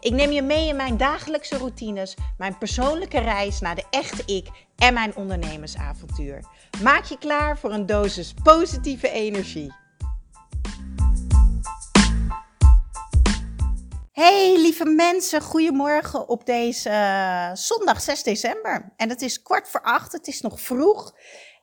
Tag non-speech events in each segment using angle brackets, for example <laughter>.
Ik neem je mee in mijn dagelijkse routines, mijn persoonlijke reis naar de echte ik en mijn ondernemersavontuur. Maak je klaar voor een dosis positieve energie. Hey lieve mensen, goedemorgen op deze uh, zondag 6 december. En het is kwart voor acht, het is nog vroeg.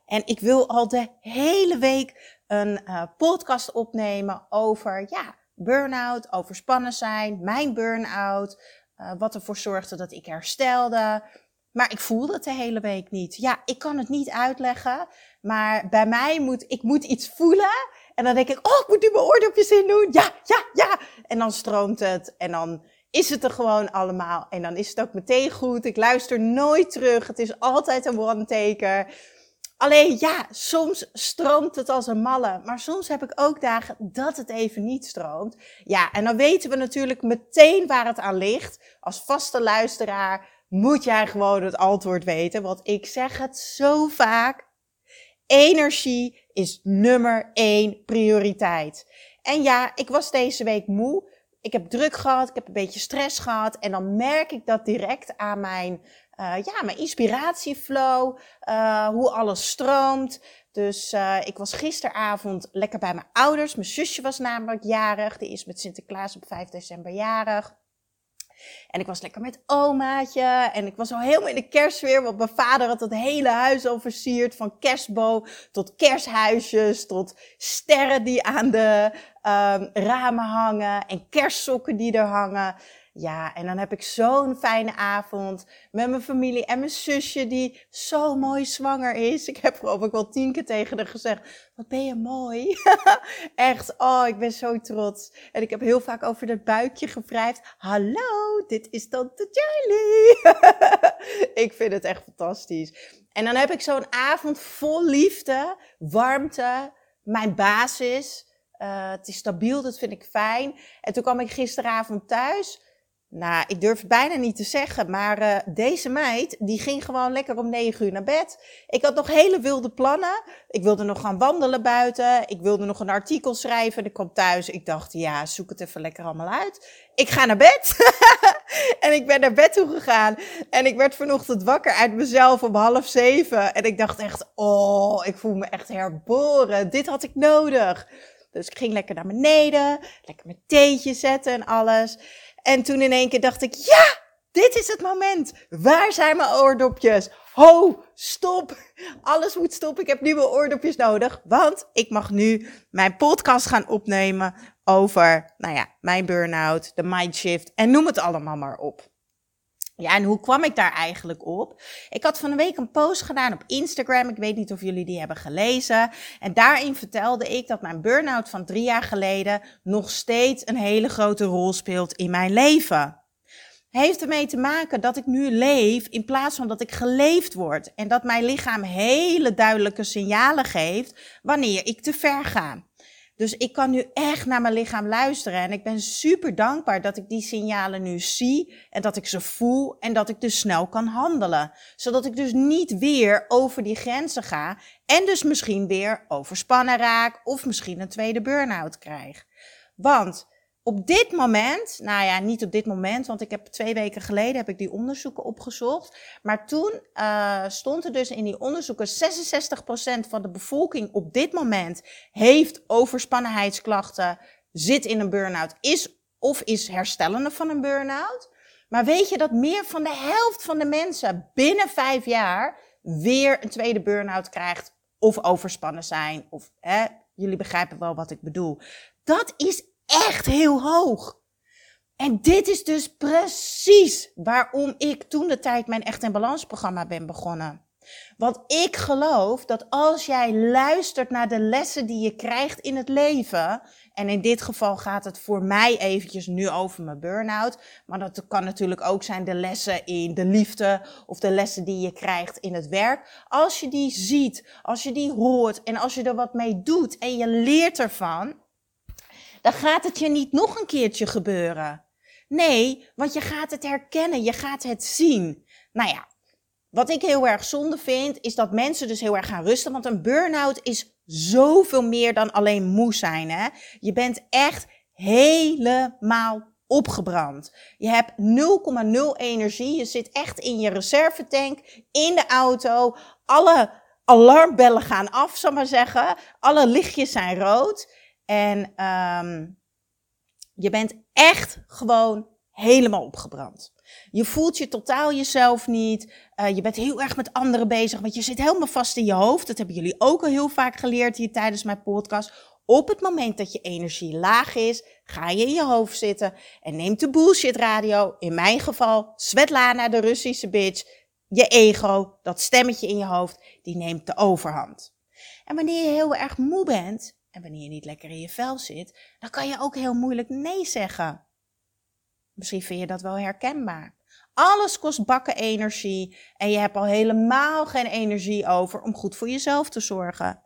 En ik wil al de hele week een uh, podcast opnemen over ja, burn-out, overspannen zijn, mijn burn-out, uh, wat ervoor zorgde dat ik herstelde. Maar ik voelde het de hele week niet. Ja, ik kan het niet uitleggen, maar bij mij moet ik moet iets voelen. En dan denk ik, oh, ik moet nu mijn oordopjes in doen. Ja, ja, ja. En dan stroomt het en dan is het er gewoon allemaal. En dan is het ook meteen goed. Ik luister nooit terug. Het is altijd een one-taker. Alleen ja, soms stroomt het als een malle. Maar soms heb ik ook dagen dat het even niet stroomt. Ja, en dan weten we natuurlijk meteen waar het aan ligt. Als vaste luisteraar moet jij gewoon het antwoord weten. Want ik zeg het zo vaak. Energie is nummer één prioriteit. En ja, ik was deze week moe. Ik heb druk gehad, ik heb een beetje stress gehad. En dan merk ik dat direct aan mijn uh, ja, mijn inspiratieflow, uh, hoe alles stroomt. Dus uh, ik was gisteravond lekker bij mijn ouders. Mijn zusje was namelijk jarig. Die is met Sinterklaas op 5 december jarig. En ik was lekker met omaatje. En ik was al helemaal in de kerstsfeer. Want mijn vader had het hele huis al versierd. Van kerstboom tot kersthuisjes. Tot sterren die aan de um, ramen hangen. En kerstsokken die er hangen. Ja, en dan heb ik zo'n fijne avond met mijn familie en mijn zusje die zo mooi zwanger is. Ik heb geloof ik wel tien keer tegen haar gezegd, wat ben je mooi. <laughs> Echt, oh, ik ben zo trots. En ik heb heel vaak over dat buikje gevrijfd. Hallo, dit is tante Charlie. <laughs> ik vind het echt fantastisch. En dan heb ik zo'n avond vol liefde, warmte, mijn basis. Uh, het is stabiel, dat vind ik fijn. En toen kwam ik gisteravond thuis. Nou, ik durf het bijna niet te zeggen, maar uh, deze meid, die ging gewoon lekker om negen uur naar bed. Ik had nog hele wilde plannen. Ik wilde nog gaan wandelen buiten. Ik wilde nog een artikel schrijven. En ik kwam thuis. Ik dacht, ja, zoek het even lekker allemaal uit. Ik ga naar bed. <laughs> en ik ben naar bed toe gegaan. En ik werd vanochtend wakker uit mezelf om half zeven. En ik dacht echt, oh, ik voel me echt herboren. Dit had ik nodig. Dus ik ging lekker naar beneden. Lekker mijn theetje zetten en alles. En toen in één keer dacht ik, ja, dit is het moment. Waar zijn mijn oordopjes? Ho, stop. Alles moet stoppen. Ik heb mijn oordopjes nodig. Want ik mag nu mijn podcast gaan opnemen over, nou ja, mijn burn-out, de mindshift en noem het allemaal maar op. Ja, en hoe kwam ik daar eigenlijk op? Ik had van een week een post gedaan op Instagram. Ik weet niet of jullie die hebben gelezen. En daarin vertelde ik dat mijn burn-out van drie jaar geleden nog steeds een hele grote rol speelt in mijn leven. Heeft ermee te maken dat ik nu leef in plaats van dat ik geleefd word. En dat mijn lichaam hele duidelijke signalen geeft wanneer ik te ver ga. Dus ik kan nu echt naar mijn lichaam luisteren. En ik ben super dankbaar dat ik die signalen nu zie en dat ik ze voel en dat ik dus snel kan handelen. Zodat ik dus niet weer over die grenzen ga en dus misschien weer overspannen raak of misschien een tweede burn-out krijg. Want op dit moment, nou ja, niet op dit moment, want ik heb twee weken geleden heb ik die onderzoeken opgezocht. Maar toen uh, stond er dus in die onderzoeken 66% van de bevolking op dit moment heeft overspannenheidsklachten, zit in een burn-out, is of is herstellende van een burn-out. Maar weet je dat meer van de helft van de mensen binnen vijf jaar weer een tweede burn-out krijgt of overspannen zijn? Of hè, jullie begrijpen wel wat ik bedoel. Dat is echt heel hoog. En dit is dus precies waarom ik toen de tijd mijn Echt in Balans programma ben begonnen. Want ik geloof dat als jij luistert naar de lessen die je krijgt in het leven, en in dit geval gaat het voor mij eventjes nu over mijn burn-out, maar dat kan natuurlijk ook zijn de lessen in de liefde of de lessen die je krijgt in het werk. Als je die ziet, als je die hoort en als je er wat mee doet en je leert ervan, dan gaat het je niet nog een keertje gebeuren. Nee, want je gaat het herkennen, je gaat het zien. Nou ja, wat ik heel erg zonde vind, is dat mensen dus heel erg gaan rusten. Want een burn-out is zoveel meer dan alleen moe zijn. Hè? Je bent echt helemaal opgebrand. Je hebt 0,0 energie. Je zit echt in je reservetank, in de auto. Alle alarmbellen gaan af, zal maar zeggen. Alle lichtjes zijn rood. En um, je bent echt gewoon helemaal opgebrand. Je voelt je totaal jezelf niet. Uh, je bent heel erg met anderen bezig, want je zit helemaal vast in je hoofd. Dat hebben jullie ook al heel vaak geleerd hier tijdens mijn podcast. Op het moment dat je energie laag is, ga je in je hoofd zitten en neemt de bullshit radio. In mijn geval, Svetlana, de Russische bitch. Je ego, dat stemmetje in je hoofd, die neemt de overhand. En wanneer je heel erg moe bent en wanneer je niet lekker in je vel zit, dan kan je ook heel moeilijk nee zeggen. Misschien vind je dat wel herkenbaar. Alles kost bakken energie en je hebt al helemaal geen energie over om goed voor jezelf te zorgen.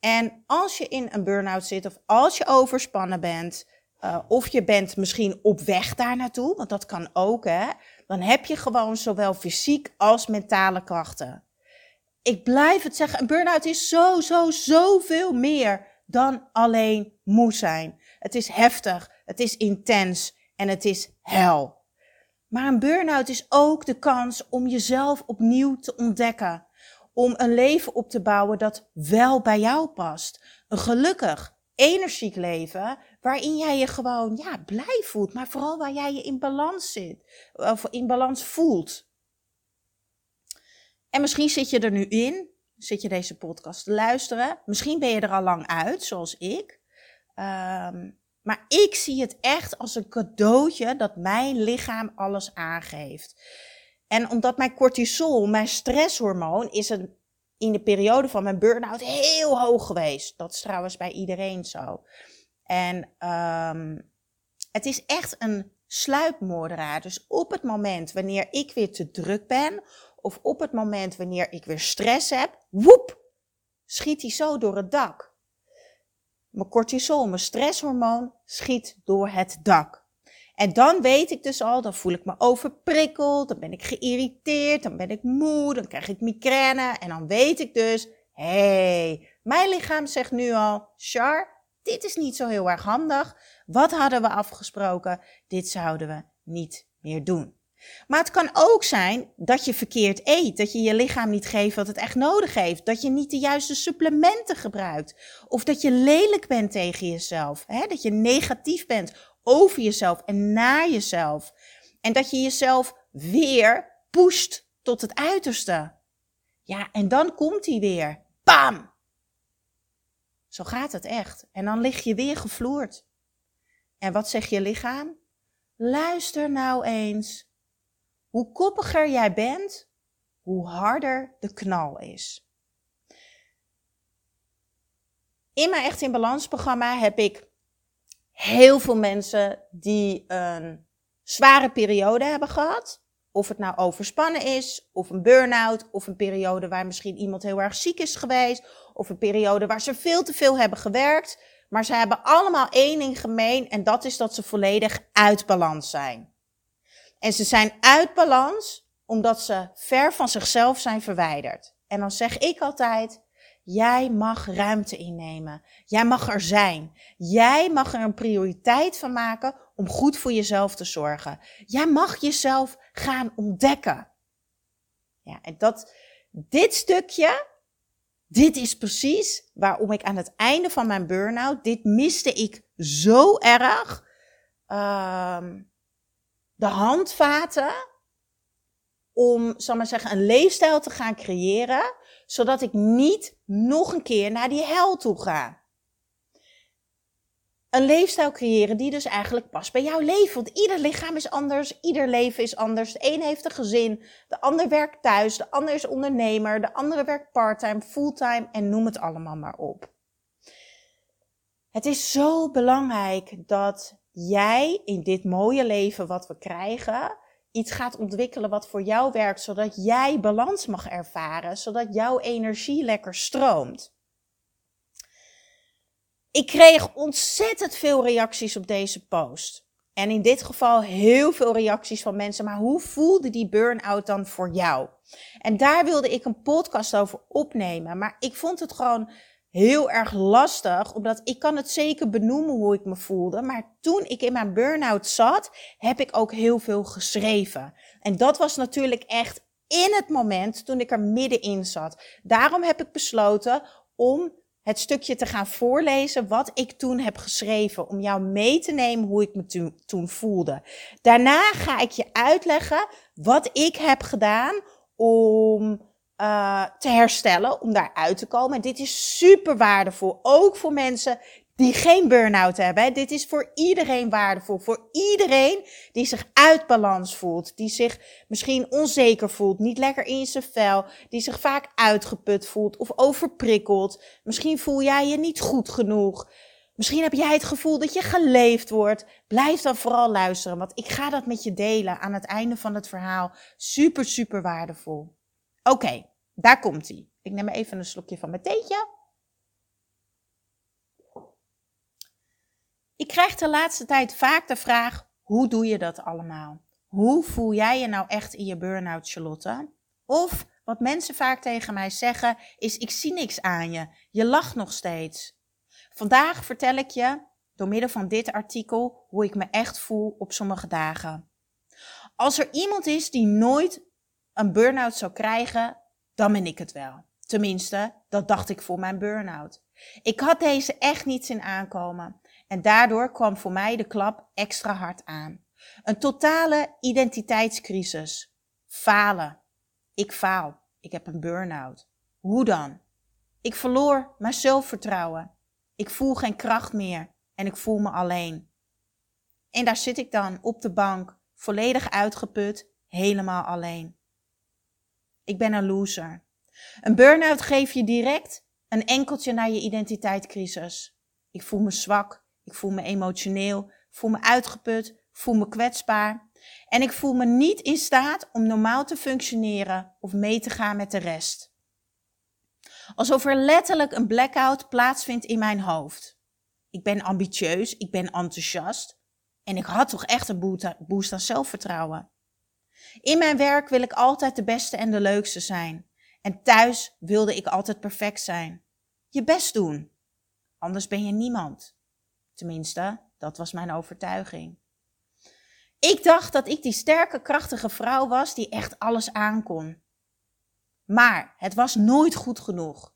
En als je in een burn-out zit of als je overspannen bent, uh, of je bent misschien op weg daar naartoe, want dat kan ook, hè, dan heb je gewoon zowel fysiek als mentale krachten. Ik blijf het zeggen, een burn-out is zo, zo, zoveel meer dan alleen moe zijn. Het is heftig, het is intens en het is hel. Maar een burn-out is ook de kans om jezelf opnieuw te ontdekken. Om een leven op te bouwen dat wel bij jou past. Een gelukkig, energiek leven waarin jij je gewoon ja, blij voelt, maar vooral waar jij je in balans zit. Of in balans voelt. En misschien zit je er nu in, zit je deze podcast te luisteren. Misschien ben je er al lang uit, zoals ik. Um, maar ik zie het echt als een cadeautje dat mijn lichaam alles aangeeft. En omdat mijn cortisol, mijn stresshormoon, is een, in de periode van mijn burn-out heel hoog geweest. Dat is trouwens bij iedereen zo. En um, het is echt een sluipmoordenaar. Dus op het moment wanneer ik weer te druk ben, of op het moment wanneer ik weer stress heb, woep, schiet hij zo door het dak. Mijn cortisol, mijn stresshormoon, schiet door het dak. En dan weet ik dus al, dan voel ik me overprikkeld, dan ben ik geïrriteerd, dan ben ik moe, dan krijg ik migraine. En dan weet ik dus, hé, hey, mijn lichaam zegt nu al, Char, dit is niet zo heel erg handig. Wat hadden we afgesproken? Dit zouden we niet meer doen. Maar het kan ook zijn dat je verkeerd eet, dat je je lichaam niet geeft wat het echt nodig heeft, dat je niet de juiste supplementen gebruikt, of dat je lelijk bent tegen jezelf, hè? dat je negatief bent over jezelf en naar jezelf, en dat je jezelf weer pusht tot het uiterste. Ja, en dan komt hij weer. Bam! Zo gaat het echt. En dan lig je weer gevloerd. En wat zegt je lichaam? Luister nou eens. Hoe koppiger jij bent, hoe harder de knal is. In mijn Echt in Balans programma heb ik heel veel mensen die een zware periode hebben gehad. Of het nou overspannen is, of een burn-out, of een periode waar misschien iemand heel erg ziek is geweest, of een periode waar ze veel te veel hebben gewerkt. Maar ze hebben allemaal één ding gemeen en dat is dat ze volledig uit balans zijn. En ze zijn uit balans omdat ze ver van zichzelf zijn verwijderd. En dan zeg ik altijd, jij mag ruimte innemen. Jij mag er zijn. Jij mag er een prioriteit van maken om goed voor jezelf te zorgen. Jij mag jezelf gaan ontdekken. Ja, en dat, dit stukje, dit is precies waarom ik aan het einde van mijn burn-out, dit miste ik zo erg. Uh, de handvaten om, zal maar zeggen, een leefstijl te gaan creëren, zodat ik niet nog een keer naar die hel toe ga. een leefstijl creëren die dus eigenlijk past bij jouw leven. Want ieder lichaam is anders, ieder leven is anders. De een heeft een gezin, de ander werkt thuis, de ander is ondernemer, de andere werkt parttime, fulltime en noem het allemaal maar op. Het is zo belangrijk dat jij in dit mooie leven wat we krijgen, iets gaat ontwikkelen wat voor jou werkt, zodat jij balans mag ervaren, zodat jouw energie lekker stroomt. Ik kreeg ontzettend veel reacties op deze post. En in dit geval heel veel reacties van mensen. Maar hoe voelde die burn-out dan voor jou? En daar wilde ik een podcast over opnemen. Maar ik vond het gewoon heel erg lastig, omdat ik kan het zeker benoemen hoe ik me voelde. Maar toen ik in mijn burn-out zat, heb ik ook heel veel geschreven. En dat was natuurlijk echt in het moment toen ik er middenin zat. Daarom heb ik besloten om het stukje te gaan voorlezen wat ik toen heb geschreven. Om jou mee te nemen hoe ik me toen, voelde. Daarna ga ik je uitleggen wat ik heb gedaan om uh, te herstellen, om daaruit te komen. En dit is super waardevol, ook voor mensen die geen burn-out hebben. Dit is voor iedereen waardevol. Voor iedereen die zich uit balans voelt. Die zich misschien onzeker voelt. Niet lekker in zijn vel. Die zich vaak uitgeput voelt of overprikkeld. Misschien voel jij je niet goed genoeg. Misschien heb jij het gevoel dat je geleefd wordt. Blijf dan vooral luisteren, want ik ga dat met je delen aan het einde van het verhaal. Super, super waardevol. Oké, daar komt hij. Ik neem even een slokje van mijn theetje. Ik krijg de laatste tijd vaak de vraag: hoe doe je dat allemaal? Hoe voel jij je nou echt in je burn-out, Charlotte? Of wat mensen vaak tegen mij zeggen is: ik zie niks aan je. Je lacht nog steeds. Vandaag vertel ik je door middel van dit artikel hoe ik me echt voel op sommige dagen. Als er iemand is die nooit een burn-out zou krijgen, dan ben ik het wel. Tenminste, dat dacht ik voor mijn burn-out. Ik had deze echt niet zien aankomen. En daardoor kwam voor mij de klap extra hard aan. Een totale identiteitscrisis. Falen. Ik faal. Ik heb een burn-out. Hoe dan? Ik verloor mijn zelfvertrouwen. Ik voel geen kracht meer en ik voel me alleen. En daar zit ik dan op de bank, volledig uitgeput, helemaal alleen. Ik ben een loser. Een burn-out geeft je direct een enkeltje naar je identiteitscrisis. Ik voel me zwak, ik voel me emotioneel, voel me uitgeput, voel me kwetsbaar. En ik voel me niet in staat om normaal te functioneren of mee te gaan met de rest. Alsof er letterlijk een blackout plaatsvindt in mijn hoofd. Ik ben ambitieus, ik ben enthousiast en ik had toch echt een boost aan zelfvertrouwen. In mijn werk wil ik altijd de beste en de leukste zijn. En thuis wilde ik altijd perfect zijn. Je best doen, anders ben je niemand. Tenminste, dat was mijn overtuiging. Ik dacht dat ik die sterke, krachtige vrouw was die echt alles aankon. Maar het was nooit goed genoeg.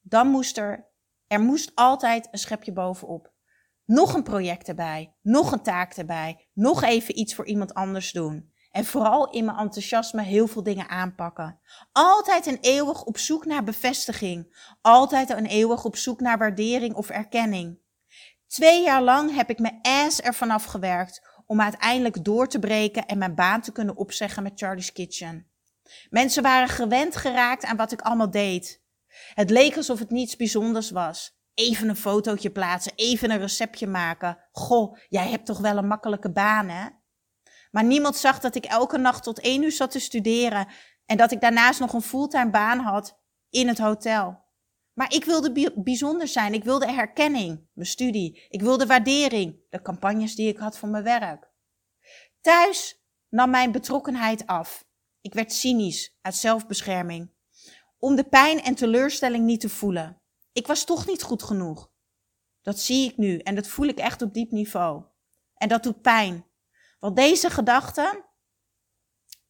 Dan moest er, er moest altijd een schepje bovenop. Nog een project erbij, nog een taak erbij, nog even iets voor iemand anders doen. En vooral in mijn enthousiasme heel veel dingen aanpakken. Altijd en eeuwig op zoek naar bevestiging. Altijd en eeuwig op zoek naar waardering of erkenning. Twee jaar lang heb ik mijn ass ervan afgewerkt om uiteindelijk door te breken en mijn baan te kunnen opzeggen met Charlie's Kitchen. Mensen waren gewend geraakt aan wat ik allemaal deed. Het leek alsof het niets bijzonders was. Even een fotootje plaatsen, even een receptje maken. Goh, jij hebt toch wel een makkelijke baan, hè? Maar niemand zag dat ik elke nacht tot één uur zat te studeren en dat ik daarnaast nog een fulltime baan had in het hotel. Maar ik wilde bijzonder zijn. Ik wilde herkenning, mijn studie. Ik wilde waardering, de campagnes die ik had voor mijn werk. Thuis nam mijn betrokkenheid af. Ik werd cynisch uit zelfbescherming. Om de pijn en teleurstelling niet te voelen. Ik was toch niet goed genoeg. Dat zie ik nu en dat voel ik echt op diep niveau. En dat doet pijn. Want deze gedachten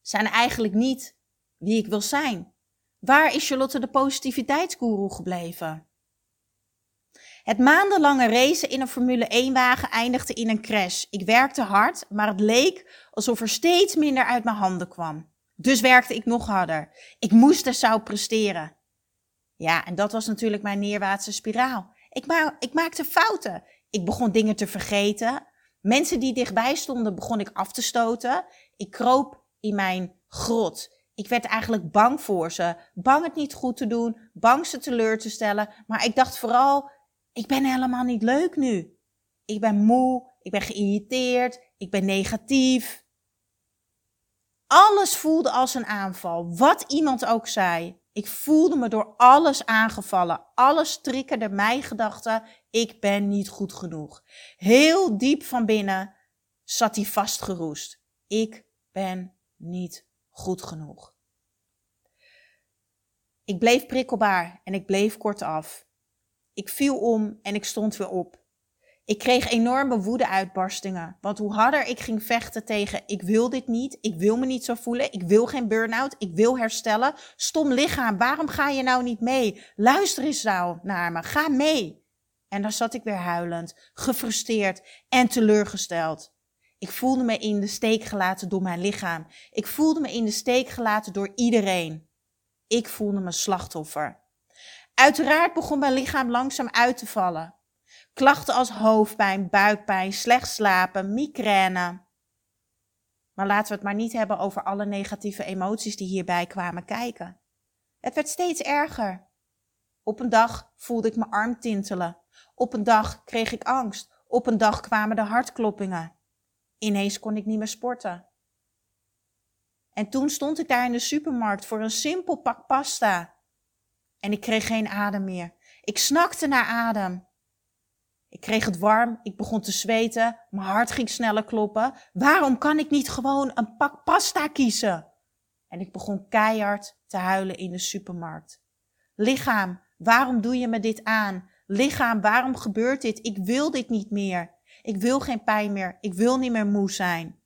zijn eigenlijk niet wie ik wil zijn. Waar is Charlotte de positiviteitsguru gebleven? Het maandenlange racen in een Formule 1-wagen eindigde in een crash. Ik werkte hard, maar het leek alsof er steeds minder uit mijn handen kwam. Dus werkte ik nog harder. Ik moest er zou presteren. Ja, en dat was natuurlijk mijn neerwaartse spiraal. Ik, ma ik maakte fouten. Ik begon dingen te vergeten. Mensen die dichtbij stonden, begon ik af te stoten. Ik kroop in mijn grot. Ik werd eigenlijk bang voor ze. Bang het niet goed te doen, bang ze teleur te stellen. Maar ik dacht vooral, ik ben helemaal niet leuk nu. Ik ben moe, ik ben geïrriteerd, ik ben negatief. Alles voelde als een aanval, wat iemand ook zei. Ik voelde me door alles aangevallen. Alles triggerde mijn gedachten, ik ben niet goed genoeg. Heel diep van binnen zat hij vastgeroest. Ik ben niet goed genoeg. Ik bleef prikkelbaar en ik bleef kortaf. Ik viel om en ik stond weer op. Ik kreeg enorme woede-uitbarstingen. Want hoe harder ik ging vechten tegen ik wil dit niet, ik wil me niet zo voelen, ik wil geen burn-out, ik wil herstellen. Stom lichaam, waarom ga je nou niet mee? Luister eens nou naar me, ga mee. En dan zat ik weer huilend, gefrustreerd en teleurgesteld. Ik voelde me in de steek gelaten door mijn lichaam. Ik voelde me in de steek gelaten door iedereen. Ik voelde me slachtoffer. Uiteraard begon mijn lichaam langzaam uit te vallen. Klachten als hoofdpijn, buikpijn, slecht slapen, migraine. Maar laten we het maar niet hebben over alle negatieve emoties die hierbij kwamen kijken. Het werd steeds erger. Op een dag voelde ik mijn arm tintelen. Op een dag kreeg ik angst. Op een dag kwamen de hartkloppingen. Ineens kon ik niet meer sporten. En toen stond ik daar in de supermarkt voor een simpel pak pasta. En ik kreeg geen adem meer. Ik snakte naar adem. Ik kreeg het warm, ik begon te zweten, mijn hart ging sneller kloppen. Waarom kan ik niet gewoon een pak pasta kiezen? En ik begon keihard te huilen in de supermarkt. Lichaam, waarom doe je me dit aan? Lichaam, waarom gebeurt dit? Ik wil dit niet meer. Ik wil geen pijn meer. Ik wil niet meer moe zijn.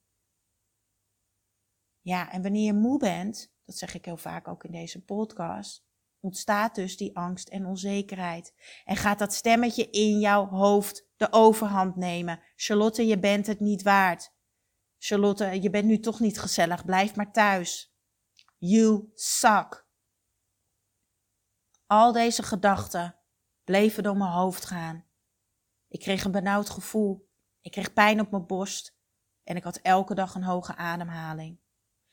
Ja, en wanneer je moe bent, dat zeg ik heel vaak ook in deze podcast, ontstaat dus die angst en onzekerheid. En gaat dat stemmetje in jouw hoofd de overhand nemen. Charlotte, je bent het niet waard. Charlotte, je bent nu toch niet gezellig, blijf maar thuis. You suck. Al deze gedachten bleven door mijn hoofd gaan. Ik kreeg een benauwd gevoel. Ik kreeg pijn op mijn borst. En ik had elke dag een hoge ademhaling.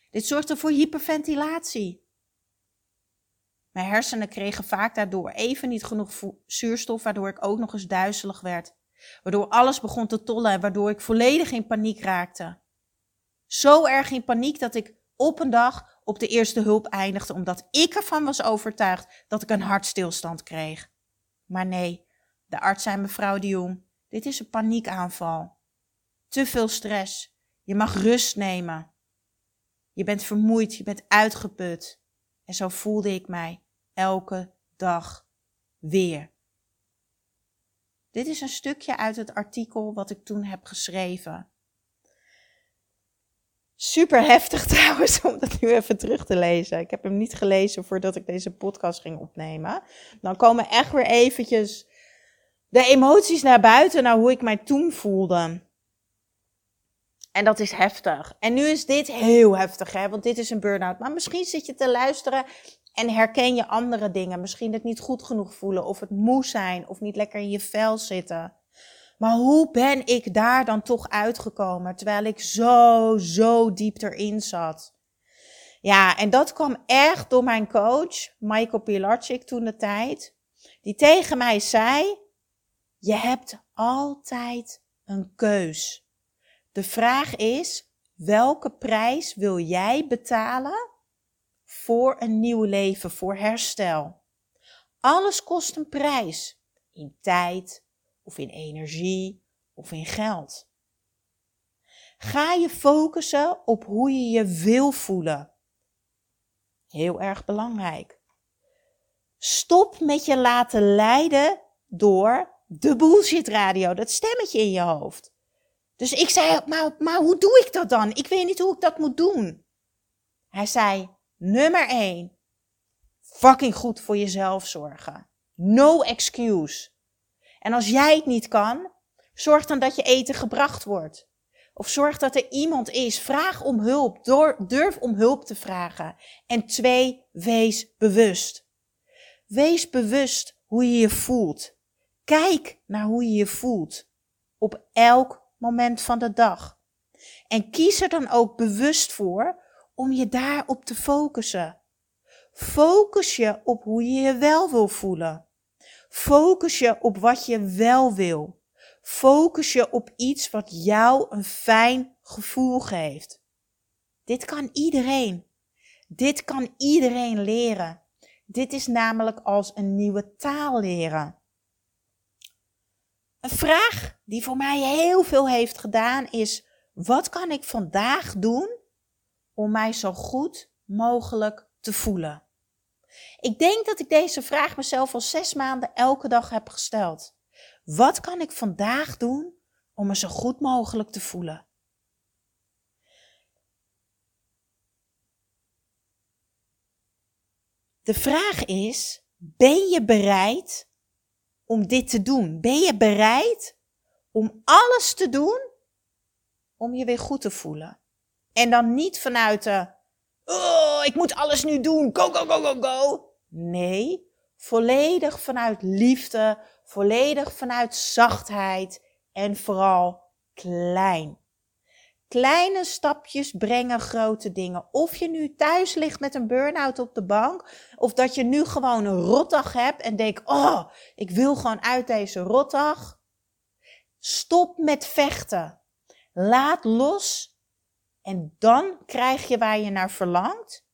Dit zorgde voor hyperventilatie. Mijn hersenen kregen vaak daardoor even niet genoeg zuurstof, waardoor ik ook nog eens duizelig werd. Waardoor alles begon te tollen en waardoor ik volledig in paniek raakte. Zo erg in paniek dat ik op een dag op de eerste hulp eindigde, omdat ik ervan was overtuigd dat ik een hartstilstand kreeg. Maar nee, de arts zei mevrouw de dit is een paniekaanval. Te veel stress. Je mag rust nemen. Je bent vermoeid, je bent uitgeput. En zo voelde ik mij elke dag weer. Dit is een stukje uit het artikel wat ik toen heb geschreven. Super heftig <laughs> trouwens om dat nu even terug te lezen. Ik heb hem niet gelezen voordat ik deze podcast ging opnemen. Dan komen echt weer eventjes de emoties naar buiten naar hoe ik mij toen voelde. En dat is heftig. En nu is dit heel heftig, hè? want dit is een burn-out. Maar misschien zit je te luisteren en herken je andere dingen. Misschien het niet goed genoeg voelen, of het moe zijn, of niet lekker in je vel zitten. Maar hoe ben ik daar dan toch uitgekomen, terwijl ik zo, zo diep erin zat? Ja, en dat kwam echt door mijn coach, Michael Pilarczyk, toen de tijd. Die tegen mij zei, je hebt altijd een keus. De vraag is, welke prijs wil jij betalen voor een nieuw leven, voor herstel? Alles kost een prijs. In tijd, of in energie, of in geld. Ga je focussen op hoe je je wil voelen. Heel erg belangrijk. Stop met je laten leiden door de bullshit radio, dat stemmetje in je hoofd. Dus ik zei, maar, maar hoe doe ik dat dan? Ik weet niet hoe ik dat moet doen. Hij zei, nummer 1, fucking goed voor jezelf zorgen. No excuse. En als jij het niet kan, zorg dan dat je eten gebracht wordt. Of zorg dat er iemand is. Vraag om hulp. durf om hulp te vragen. En twee, wees bewust. Wees bewust hoe je je voelt. Kijk naar hoe je je voelt. op elk moment van de dag. En kies er dan ook bewust voor om je daarop te focussen. Focus je op hoe je je wel wil voelen. Focus je op wat je wel wil. Focus je op iets wat jou een fijn gevoel geeft. Dit kan iedereen. Dit kan iedereen leren. Dit is namelijk als een nieuwe taal leren. Een vraag die voor mij heel veel heeft gedaan is: wat kan ik vandaag doen om mij zo goed mogelijk te voelen? Ik denk dat ik deze vraag mezelf al zes maanden elke dag heb gesteld. Wat kan ik vandaag doen om me zo goed mogelijk te voelen? De vraag is: ben je bereid om dit te doen? Ben je bereid om alles te doen om je weer goed te voelen? En dan niet vanuit de, oh, ik moet alles nu doen, go, go, go, go, go. Nee, volledig vanuit liefde, volledig vanuit zachtheid en vooral klein. Kleine stapjes brengen grote dingen. Of je nu thuis ligt met een burn-out op de bank, of dat je nu gewoon een rotdag hebt en denkt: Oh, ik wil gewoon uit deze rotdag. Stop met vechten. Laat los. En dan krijg je waar je naar verlangt.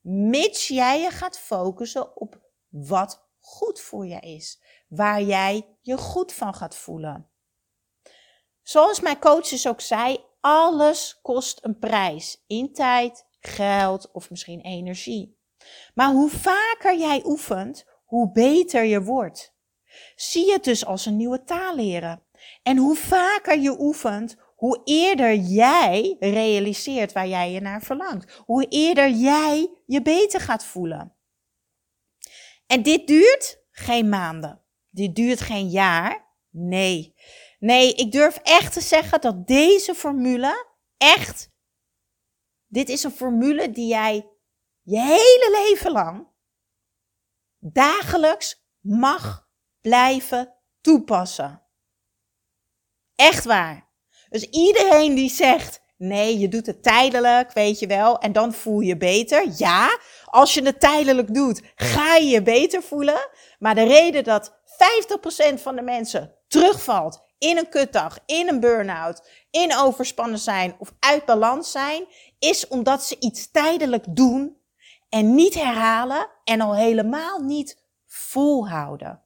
Mits jij je gaat focussen op wat goed voor je is. Waar jij je goed van gaat voelen. Zoals mijn coaches ook zei, alles kost een prijs. In tijd, geld of misschien energie. Maar hoe vaker jij oefent, hoe beter je wordt. Zie het dus als een nieuwe taal leren. En hoe vaker je oefent, hoe eerder jij realiseert waar jij je naar verlangt. Hoe eerder jij je beter gaat voelen. En dit duurt geen maanden. Dit duurt geen jaar. Nee. Nee, ik durf echt te zeggen dat deze formule echt. Dit is een formule die jij je hele leven lang dagelijks mag blijven toepassen. Echt waar. Dus iedereen die zegt, nee, je doet het tijdelijk, weet je wel, en dan voel je beter. Ja, als je het tijdelijk doet, ga je je beter voelen. Maar de reden dat 50% van de mensen terugvalt in een kutdag, in een burn-out, in overspannen zijn of uit balans zijn, is omdat ze iets tijdelijk doen en niet herhalen en al helemaal niet volhouden.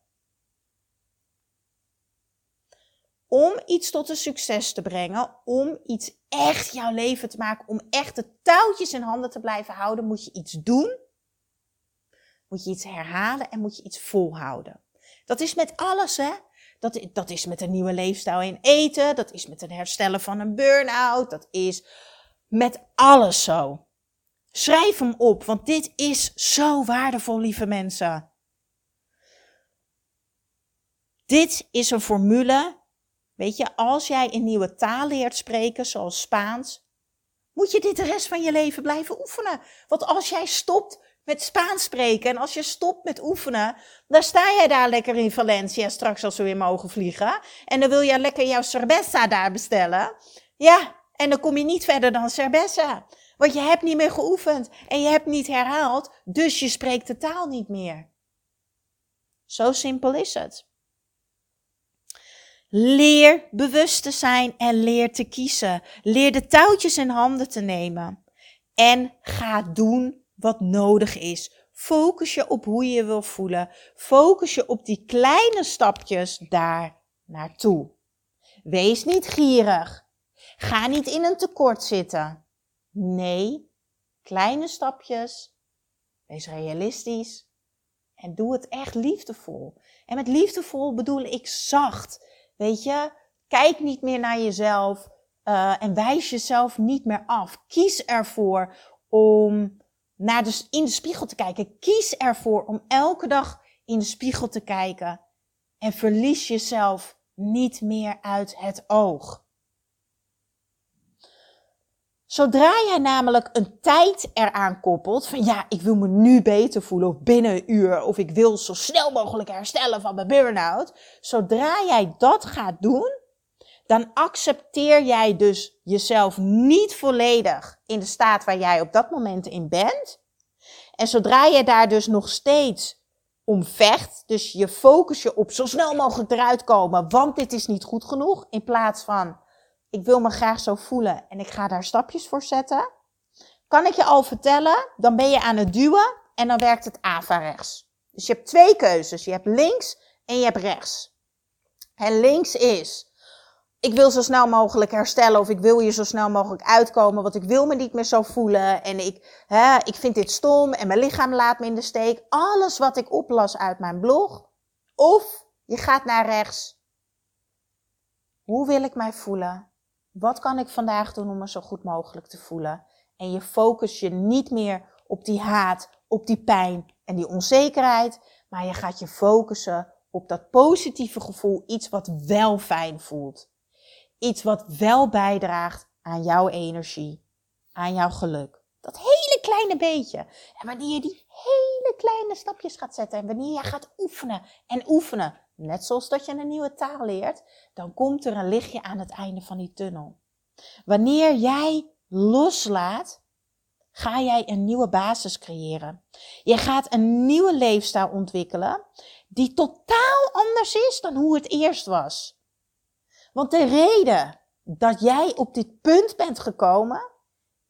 Om iets tot een succes te brengen, om iets echt jouw leven te maken, om echt de touwtjes in handen te blijven houden, moet je iets doen, moet je iets herhalen en moet je iets volhouden. Dat is met alles, hè? Dat, dat is met een nieuwe leefstijl in eten, dat is met het herstellen van een burn-out, dat is met alles zo. Schrijf hem op, want dit is zo waardevol, lieve mensen. Dit is een formule. Weet je, als jij een nieuwe taal leert spreken, zoals Spaans, moet je dit de rest van je leven blijven oefenen. Want als jij stopt met Spaans spreken en als je stopt met oefenen, dan sta jij daar lekker in Valencia straks als we weer mogen vliegen. En dan wil je lekker jouw cerveza daar bestellen. Ja, en dan kom je niet verder dan cerveza. Want je hebt niet meer geoefend en je hebt niet herhaald, dus je spreekt de taal niet meer. Zo simpel is het. Leer bewust te zijn en leer te kiezen. Leer de touwtjes in handen te nemen. En ga doen wat nodig is. Focus je op hoe je je wil voelen. Focus je op die kleine stapjes daar naartoe. Wees niet gierig. Ga niet in een tekort zitten. Nee, kleine stapjes. Wees realistisch. En doe het echt liefdevol. En met liefdevol bedoel ik zacht. Weet je, kijk niet meer naar jezelf uh, en wijs jezelf niet meer af. Kies ervoor om naar de, in de spiegel te kijken. Kies ervoor om elke dag in de spiegel te kijken. En verlies jezelf niet meer uit het oog. Zodra jij namelijk een tijd eraan koppelt van ja, ik wil me nu beter voelen of binnen een uur of ik wil zo snel mogelijk herstellen van mijn burn-out. Zodra jij dat gaat doen, dan accepteer jij dus jezelf niet volledig in de staat waar jij op dat moment in bent. En zodra je daar dus nog steeds om vecht, dus je focus je op zo snel mogelijk eruit komen, want dit is niet goed genoeg, in plaats van ik wil me graag zo voelen en ik ga daar stapjes voor zetten, kan ik je al vertellen, dan ben je aan het duwen en dan werkt het averechts. Dus je hebt twee keuzes. Je hebt links en je hebt rechts. En links is, ik wil zo snel mogelijk herstellen of ik wil hier zo snel mogelijk uitkomen, want ik wil me niet meer zo voelen en ik, hè, ik vind dit stom en mijn lichaam laat me in de steek. Alles wat ik oplas uit mijn blog. Of je gaat naar rechts. Hoe wil ik mij voelen? Wat kan ik vandaag doen om me zo goed mogelijk te voelen? En je focus je niet meer op die haat, op die pijn en die onzekerheid, maar je gaat je focussen op dat positieve gevoel, iets wat wel fijn voelt. Iets wat wel bijdraagt aan jouw energie, aan jouw geluk. Dat hele kleine beetje. En wanneer je die hele kleine stapjes gaat zetten en wanneer je gaat oefenen en oefenen, net zoals dat je een nieuwe taal leert, dan komt er een lichtje aan het einde van die tunnel. Wanneer jij loslaat, ga jij een nieuwe basis creëren. Je gaat een nieuwe leefstijl ontwikkelen die totaal anders is dan hoe het eerst was. Want de reden dat jij op dit punt bent gekomen,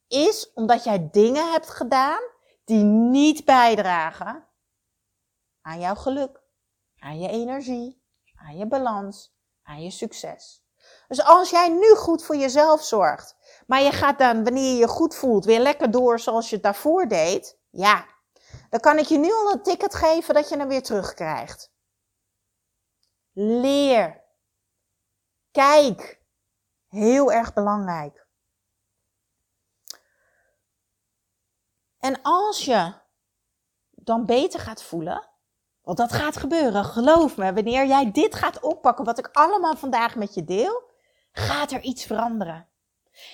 is omdat jij dingen hebt gedaan die niet bijdragen aan jouw geluk, aan je energie, aan je balans, aan je succes. Dus als jij nu goed voor jezelf zorgt, maar je gaat dan, wanneer je je goed voelt, weer lekker door zoals je het daarvoor deed, ja, dan kan ik je nu al een ticket geven dat je hem weer terugkrijgt. Leer. Kijk. Heel erg belangrijk. En als je dan beter gaat voelen, want dat gaat gebeuren, geloof me, wanneer jij dit gaat oppakken, wat ik allemaal vandaag met je deel, gaat er iets veranderen.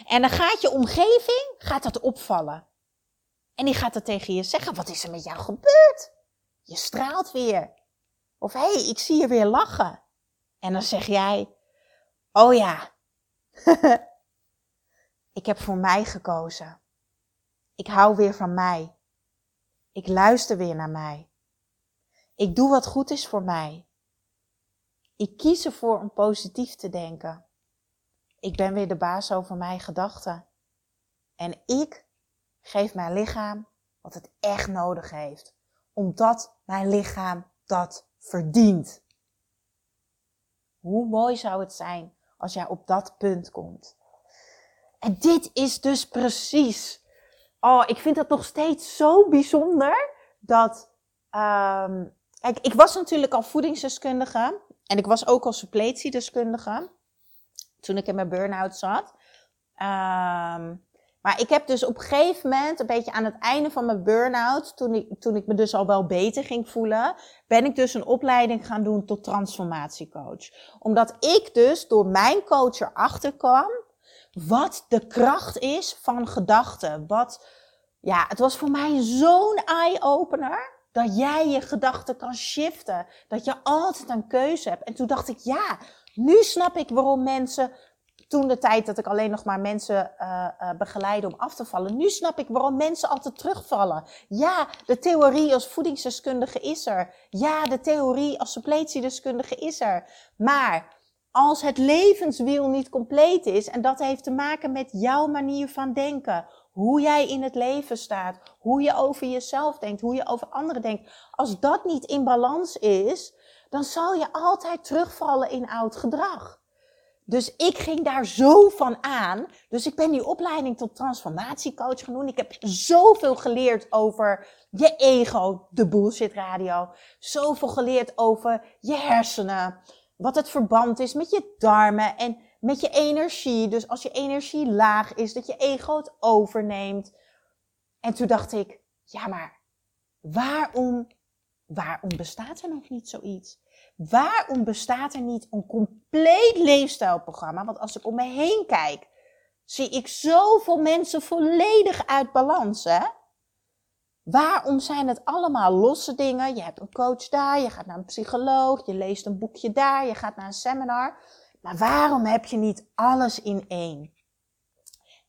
En dan gaat je omgeving, gaat dat opvallen. En die gaat er tegen je zeggen, wat is er met jou gebeurd? Je straalt weer. Of hé, hey, ik zie je weer lachen. En dan zeg jij, oh ja, <laughs> ik heb voor mij gekozen. Ik hou weer van mij. Ik luister weer naar mij. Ik doe wat goed is voor mij. Ik kies ervoor om positief te denken. Ik ben weer de baas over mijn gedachten. En ik geef mijn lichaam wat het echt nodig heeft. Omdat mijn lichaam dat verdient. Hoe mooi zou het zijn als jij op dat punt komt. En dit is dus precies. Oh, ik vind dat nog steeds zo bijzonder. Dat. Um, kijk, ik was natuurlijk al voedingsdeskundige. En ik was ook al suppletiedeskundige toen ik in mijn burn-out zat. Um, maar ik heb dus op een gegeven moment, een beetje aan het einde van mijn burn-out, toen ik, toen ik me dus al wel beter ging voelen, ben ik dus een opleiding gaan doen tot transformatiecoach. Omdat ik dus door mijn coach erachter kwam wat de kracht is van gedachten. Wat, ja, het was voor mij zo'n eye-opener dat jij je gedachten kan shiften. Dat je altijd een keuze hebt. En toen dacht ik, ja, nu snap ik waarom mensen. Toen de tijd dat ik alleen nog maar mensen uh, begeleide om af te vallen. Nu snap ik waarom mensen altijd terugvallen. Ja, de theorie als voedingsdeskundige is er. Ja, de theorie als suppletiedeskundige is er. Maar als het levenswiel niet compleet is, en dat heeft te maken met jouw manier van denken, hoe jij in het leven staat, hoe je over jezelf denkt, hoe je over anderen denkt, als dat niet in balans is, dan zal je altijd terugvallen in oud gedrag. Dus ik ging daar zo van aan. Dus ik ben die opleiding tot transformatiecoach genoemd. Ik heb zoveel geleerd over je ego, de bullshit radio. Zoveel geleerd over je hersenen. Wat het verband is met je darmen en met je energie. Dus als je energie laag is, dat je ego het overneemt. En toen dacht ik, ja maar waarom, waarom bestaat er nog niet zoiets? Waarom bestaat er niet een compleet leefstijlprogramma? Want als ik om me heen kijk, zie ik zoveel mensen volledig uit balans. Hè? Waarom zijn het allemaal losse dingen? Je hebt een coach daar, je gaat naar een psycholoog, je leest een boekje daar, je gaat naar een seminar. Maar waarom heb je niet alles in één?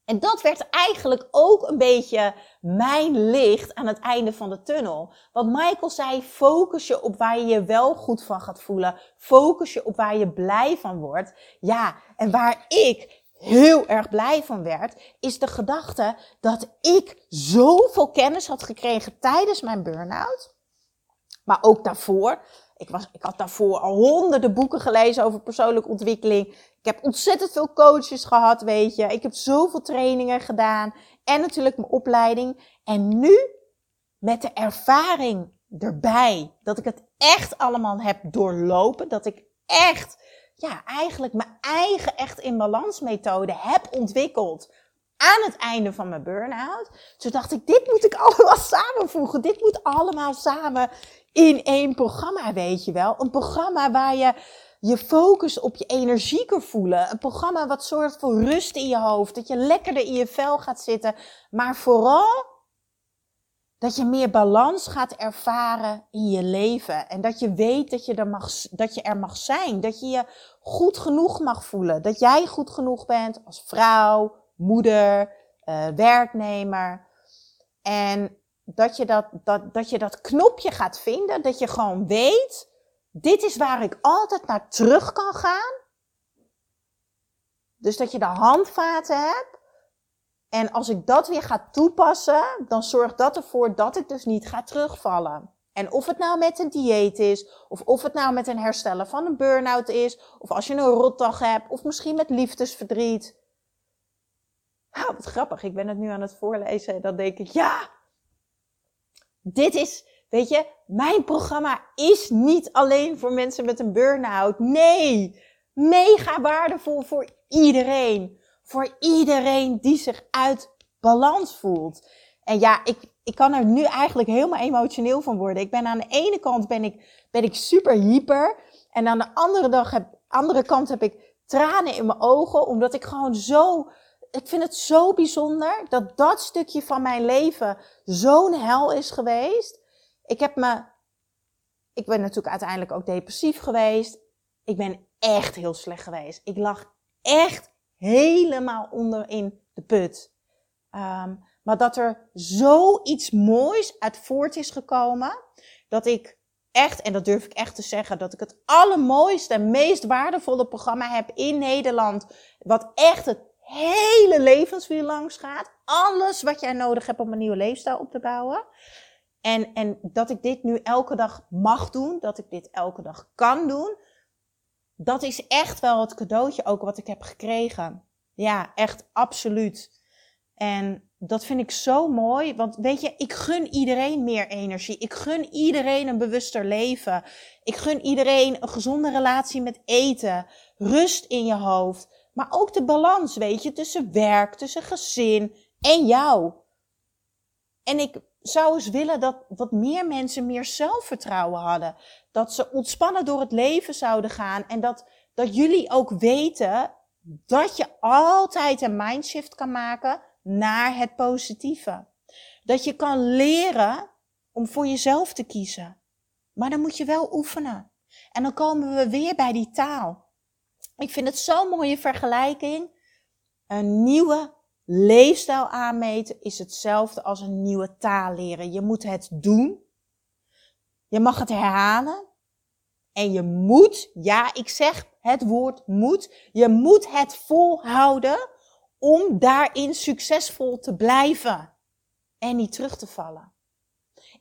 En dat werd eigenlijk ook een beetje mijn licht aan het einde van de tunnel. Want Michael zei: focus je op waar je je wel goed van gaat voelen. Focus je op waar je blij van wordt. Ja, en waar ik heel erg blij van werd, is de gedachte dat ik zoveel kennis had gekregen tijdens mijn burn-out. Maar ook daarvoor. Ik, was, ik had daarvoor al honderden boeken gelezen over persoonlijke ontwikkeling. Ik heb ontzettend veel coaches gehad, weet je. Ik heb zoveel trainingen gedaan. En natuurlijk mijn opleiding. En nu, met de ervaring erbij, dat ik het echt allemaal heb doorlopen. Dat ik echt, ja, eigenlijk mijn eigen echt in balans methode heb ontwikkeld aan het einde van mijn burn-out. Toen dacht ik, dit moet ik <laughs> allemaal samenvoegen. Dit moet allemaal samen in één programma, weet je wel. Een programma waar je je focus op je energie kan voelen. Een programma wat zorgt voor rust in je hoofd. Dat je lekkerder in je vel gaat zitten. Maar vooral dat je meer balans gaat ervaren in je leven. En dat je weet dat je, er mag, dat je er mag zijn. Dat je je goed genoeg mag voelen. Dat jij goed genoeg bent als vrouw, moeder, uh, werknemer. En dat je dat, dat, dat je dat knopje gaat vinden. Dat je gewoon weet, dit is waar ik altijd naar terug kan gaan. Dus dat je de handvaten hebt. En als ik dat weer ga toepassen, dan zorgt dat ervoor dat ik dus niet ga terugvallen. En of het nou met een dieet is, of of het nou met een herstellen van een burn-out is, of als je een rotdag hebt, of misschien met liefdesverdriet. Oh, wat grappig, ik ben het nu aan het voorlezen en dan denk ik, ja, dit is, weet je, mijn programma is niet alleen voor mensen met een burn-out. Nee, mega waardevol voor iedereen. Voor iedereen die zich uit balans voelt. En ja, ik, ik kan er nu eigenlijk helemaal emotioneel van worden. Ik ben aan de ene kant ben ik, ben ik super hyper. En aan de andere, dag heb, andere kant heb ik tranen in mijn ogen. Omdat ik gewoon zo ik vind het zo bijzonder dat dat stukje van mijn leven zo'n hel is geweest. Ik heb me, ik ben natuurlijk uiteindelijk ook depressief geweest. Ik ben echt heel slecht geweest. Ik lag echt helemaal onder in de put. Um, maar dat er zoiets moois uit voort is gekomen. Dat ik echt, en dat durf ik echt te zeggen, dat ik het allermooiste en meest waardevolle programma heb in Nederland. Wat echt het hele levenswiel langs gaat. Alles wat jij nodig hebt om een nieuwe leefstijl op te bouwen. En, en dat ik dit nu elke dag mag doen, dat ik dit elke dag kan doen. Dat is echt wel het cadeautje ook wat ik heb gekregen. Ja, echt absoluut. En dat vind ik zo mooi, want weet je, ik gun iedereen meer energie. Ik gun iedereen een bewuster leven. Ik gun iedereen een gezonde relatie met eten, rust in je hoofd. Maar ook de balans, weet je, tussen werk, tussen gezin en jou. En ik zou eens willen dat wat meer mensen meer zelfvertrouwen hadden. Dat ze ontspannen door het leven zouden gaan. En dat, dat jullie ook weten dat je altijd een mindshift kan maken naar het positieve. Dat je kan leren om voor jezelf te kiezen. Maar dan moet je wel oefenen. En dan komen we weer bij die taal. Ik vind het zo'n mooie vergelijking. Een nieuwe leefstijl aanmeten is hetzelfde als een nieuwe taal leren. Je moet het doen. Je mag het herhalen. En je moet, ja, ik zeg het woord moet. Je moet het volhouden om daarin succesvol te blijven. En niet terug te vallen.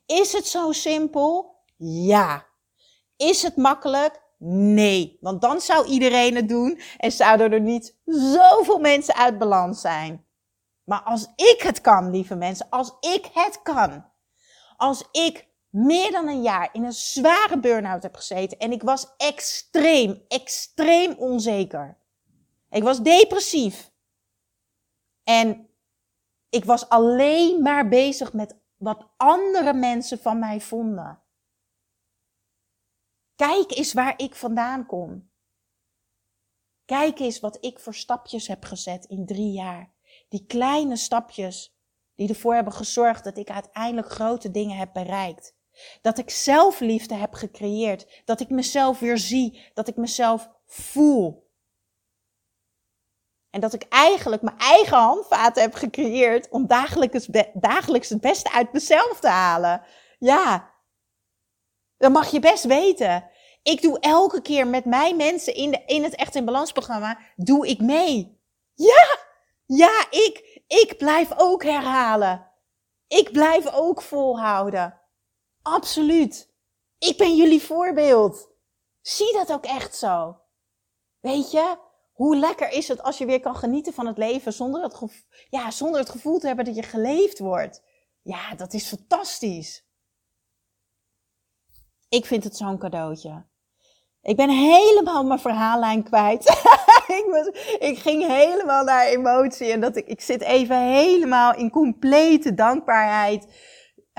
Is het zo simpel? Ja. Is het makkelijk? Nee, want dan zou iedereen het doen en zouden er niet zoveel mensen uit balans zijn. Maar als ik het kan, lieve mensen, als ik het kan, als ik meer dan een jaar in een zware burn-out heb gezeten en ik was extreem, extreem onzeker. Ik was depressief. En ik was alleen maar bezig met wat andere mensen van mij vonden. Kijk eens waar ik vandaan kom. Kijk eens wat ik voor stapjes heb gezet in drie jaar. Die kleine stapjes die ervoor hebben gezorgd dat ik uiteindelijk grote dingen heb bereikt. Dat ik zelfliefde heb gecreëerd. Dat ik mezelf weer zie. Dat ik mezelf voel. En dat ik eigenlijk mijn eigen handvaten heb gecreëerd om dagelijks, het beste uit mezelf te halen. Ja, dat mag je best weten. Ik doe elke keer met mijn mensen in, de, in het Echt in Balans programma, doe ik mee. Ja, ja, ik, ik blijf ook herhalen. Ik blijf ook volhouden. Absoluut. Ik ben jullie voorbeeld. Zie dat ook echt zo. Weet je, hoe lekker is het als je weer kan genieten van het leven zonder het, ja, zonder het gevoel te hebben dat je geleefd wordt. Ja, dat is fantastisch. Ik vind het zo'n cadeautje. Ik ben helemaal mijn verhaallijn kwijt. <laughs> <laughs> ik, ik ging helemaal naar emotie en dat ik, ik zit even helemaal in complete dankbaarheid.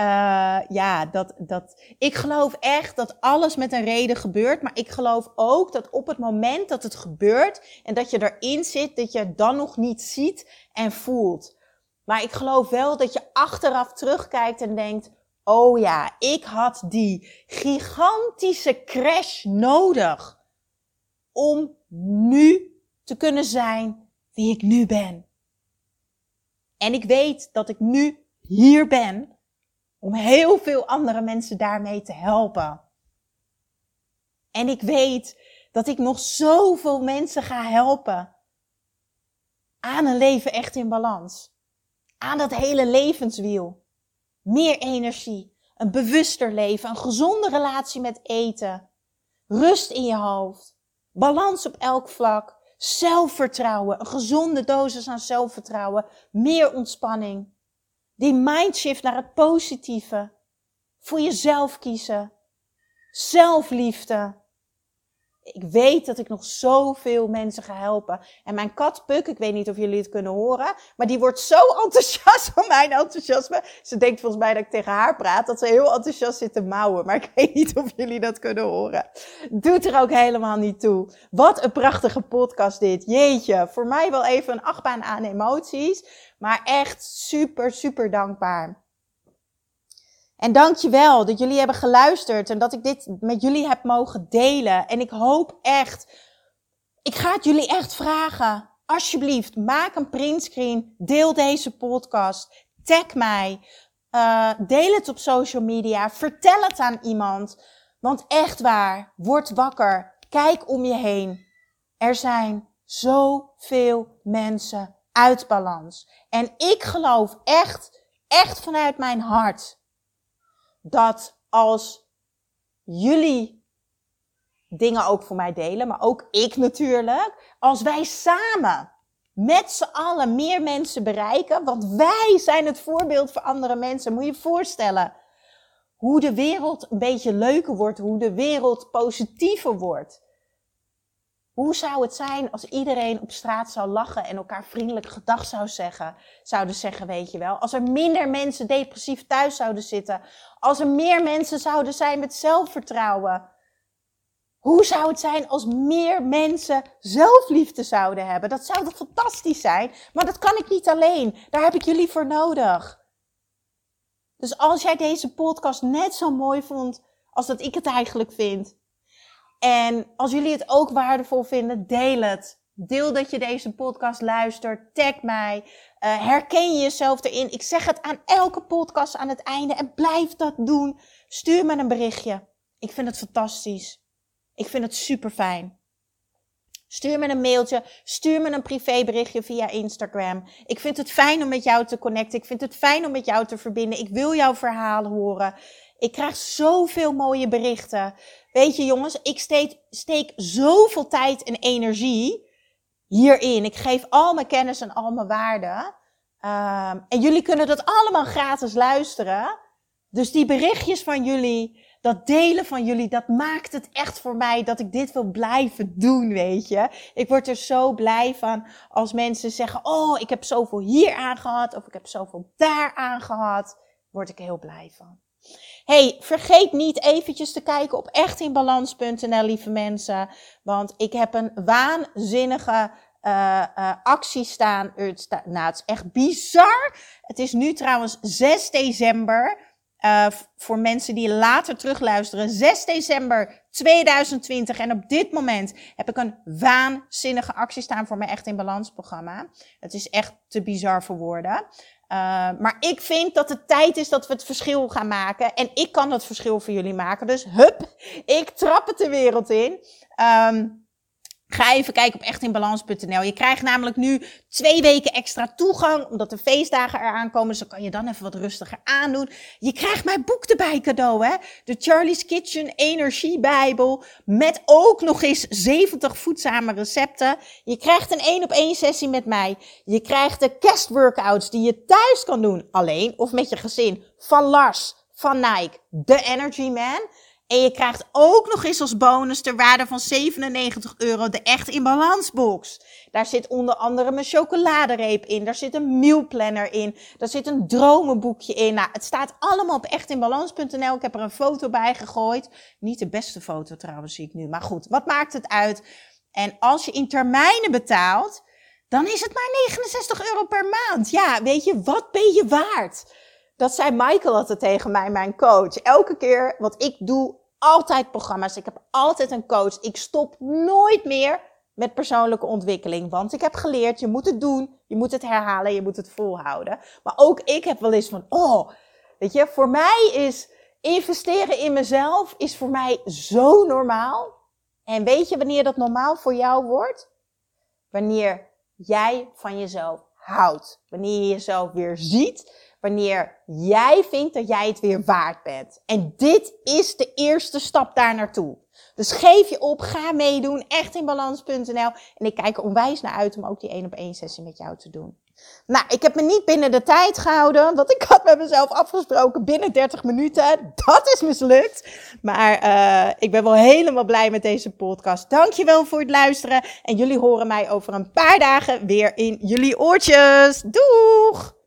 Uh, ja, dat, dat, ik geloof echt dat alles met een reden gebeurt. Maar ik geloof ook dat op het moment dat het gebeurt en dat je erin zit, dat je het dan nog niet ziet en voelt. Maar ik geloof wel dat je achteraf terugkijkt en denkt, oh ja, ik had die gigantische crash nodig om nu te kunnen zijn wie ik nu ben. En ik weet dat ik nu hier ben om heel veel andere mensen daarmee te helpen. En ik weet dat ik nog zoveel mensen ga helpen aan een leven echt in balans. Aan dat hele levenswiel. Meer energie, een bewuster leven, een gezonde relatie met eten, rust in je hoofd, balans op elk vlak, zelfvertrouwen, een gezonde dosis aan zelfvertrouwen, meer ontspanning. Die mindshift naar het positieve, voor jezelf kiezen, zelfliefde, ik weet dat ik nog zoveel mensen ga helpen. En mijn kat Puk, ik weet niet of jullie het kunnen horen, maar die wordt zo <laughs> enthousiast van mijn enthousiasme. Ze denkt volgens mij dat ik tegen haar praat, dat ze heel enthousiast zit te mouwen. Maar ik weet niet of jullie dat kunnen horen. Doet er ook helemaal niet toe. Wat een prachtige podcast dit. Jeetje, voor mij wel even een achtbaan aan emoties, maar echt super, super dankbaar. En dankjewel dat jullie hebben geluisterd en dat ik dit met jullie heb mogen delen. En ik hoop echt, ik ga het jullie echt vragen. Alsjeblieft, maak een printscreen, deel deze podcast, tag mij, uh, deel het op social media, vertel het aan iemand. Want echt waar, word wakker, kijk om je heen. Er zijn zoveel mensen uit balans. En ik geloof echt, echt vanuit mijn hart dat als jullie dingen ook voor mij delen, maar ook ik natuurlijk, als wij samen met z'n allen meer mensen bereiken, want wij zijn het voorbeeld voor andere mensen. Moet je je voorstellen hoe de wereld een beetje leuker wordt, hoe de wereld positiever wordt. Hoe zou het zijn als iedereen op straat zou lachen en elkaar vriendelijk gedag zou zeggen? Zouden zeggen, weet je wel. Als er minder mensen depressief thuis zouden zitten. Als er meer mensen zouden zijn met zelfvertrouwen. Hoe zou het zijn als meer mensen zelfliefde zouden hebben? Dat zou toch fantastisch zijn? Maar dat kan ik niet alleen. Daar heb ik jullie voor nodig. Dus als jij deze podcast net zo mooi vond als dat ik het eigenlijk vind, en als jullie het ook waardevol vinden, deel het. Deel dat je deze podcast luistert. Tag mij. Uh, herken je jezelf erin. Ik zeg het aan elke podcast aan het einde. En blijf dat doen. Stuur me een berichtje. Ik vind het fantastisch. Ik vind het super fijn. Stuur me een mailtje. Stuur me een privéberichtje via Instagram. Ik vind het fijn om met jou te connecten. Ik vind het fijn om met jou te verbinden. Ik wil jouw verhaal horen. Ik krijg zoveel mooie berichten. Weet je jongens, ik steek, steek zoveel tijd en energie hierin. Ik geef al mijn kennis en al mijn waarden. Um, en jullie kunnen dat allemaal gratis luisteren. Dus die berichtjes van jullie, dat delen van jullie, dat maakt het echt voor mij dat ik dit wil blijven doen, weet je. Ik word er zo blij van als mensen zeggen, oh, ik heb zoveel hier aan gehad, of ik heb zoveel daar aan gehad. Word ik heel blij van hey, vergeet niet eventjes te kijken op echtinbalans.nl, lieve mensen. Want ik heb een waanzinnige uh, actie staan. Nou, het is echt bizar. Het is nu trouwens 6 december. Uh, voor mensen die later terugluisteren. 6 december 2020. En op dit moment heb ik een waanzinnige actie staan voor mijn Echt in Balans programma. Het is echt te bizar voor woorden. Uh, maar ik vind dat het tijd is dat we het verschil gaan maken. En ik kan het verschil voor jullie maken. Dus hup, ik trap het de wereld in. Um, Ga even kijken op echtinbalans.nl. Je krijgt namelijk nu twee weken extra toegang, omdat de feestdagen eraan komen. Dus kan je dan even wat rustiger aandoen. Je krijgt mijn boek erbij cadeau, hè. De Charlie's Kitchen Energie Bijbel. Met ook nog eens 70 voedzame recepten. Je krijgt een één op één sessie met mij. Je krijgt de kerstworkouts die je thuis kan doen, alleen of met je gezin. Van Lars, van Nike, The Energy Man. En je krijgt ook nog eens als bonus ter waarde van 97 euro de Echt in Balans box. Daar zit onder andere mijn chocoladereep in. Daar zit een mealplanner in. Daar zit een dromenboekje in. Nou, het staat allemaal op echtinbalans.nl. Ik heb er een foto bij gegooid. Niet de beste foto trouwens, zie ik nu. Maar goed, wat maakt het uit? En als je in termijnen betaalt, dan is het maar 69 euro per maand. Ja, weet je, wat ben je waard? Dat zei Michael altijd tegen mij, mijn coach. Elke keer wat ik doe, altijd programma's. Ik heb altijd een coach. Ik stop nooit meer met persoonlijke ontwikkeling. Want ik heb geleerd, je moet het doen, je moet het herhalen, je moet het volhouden. Maar ook ik heb wel eens van, oh, weet je, voor mij is investeren in mezelf is voor mij zo normaal. En weet je wanneer dat normaal voor jou wordt? Wanneer jij van jezelf houdt. Wanneer je jezelf weer ziet wanneer jij vindt dat jij het weer waard bent. En dit is de eerste stap daar naartoe. Dus geef je op, ga meedoen, echtinbalans.nl. En ik kijk er onwijs naar uit om ook die 1 op 1 sessie met jou te doen. Nou, ik heb me niet binnen de tijd gehouden, want ik had met mezelf afgesproken binnen 30 minuten. Dat is mislukt. Maar uh, ik ben wel helemaal blij met deze podcast. Dankjewel voor het luisteren. En jullie horen mij over een paar dagen weer in jullie oortjes. Doeg!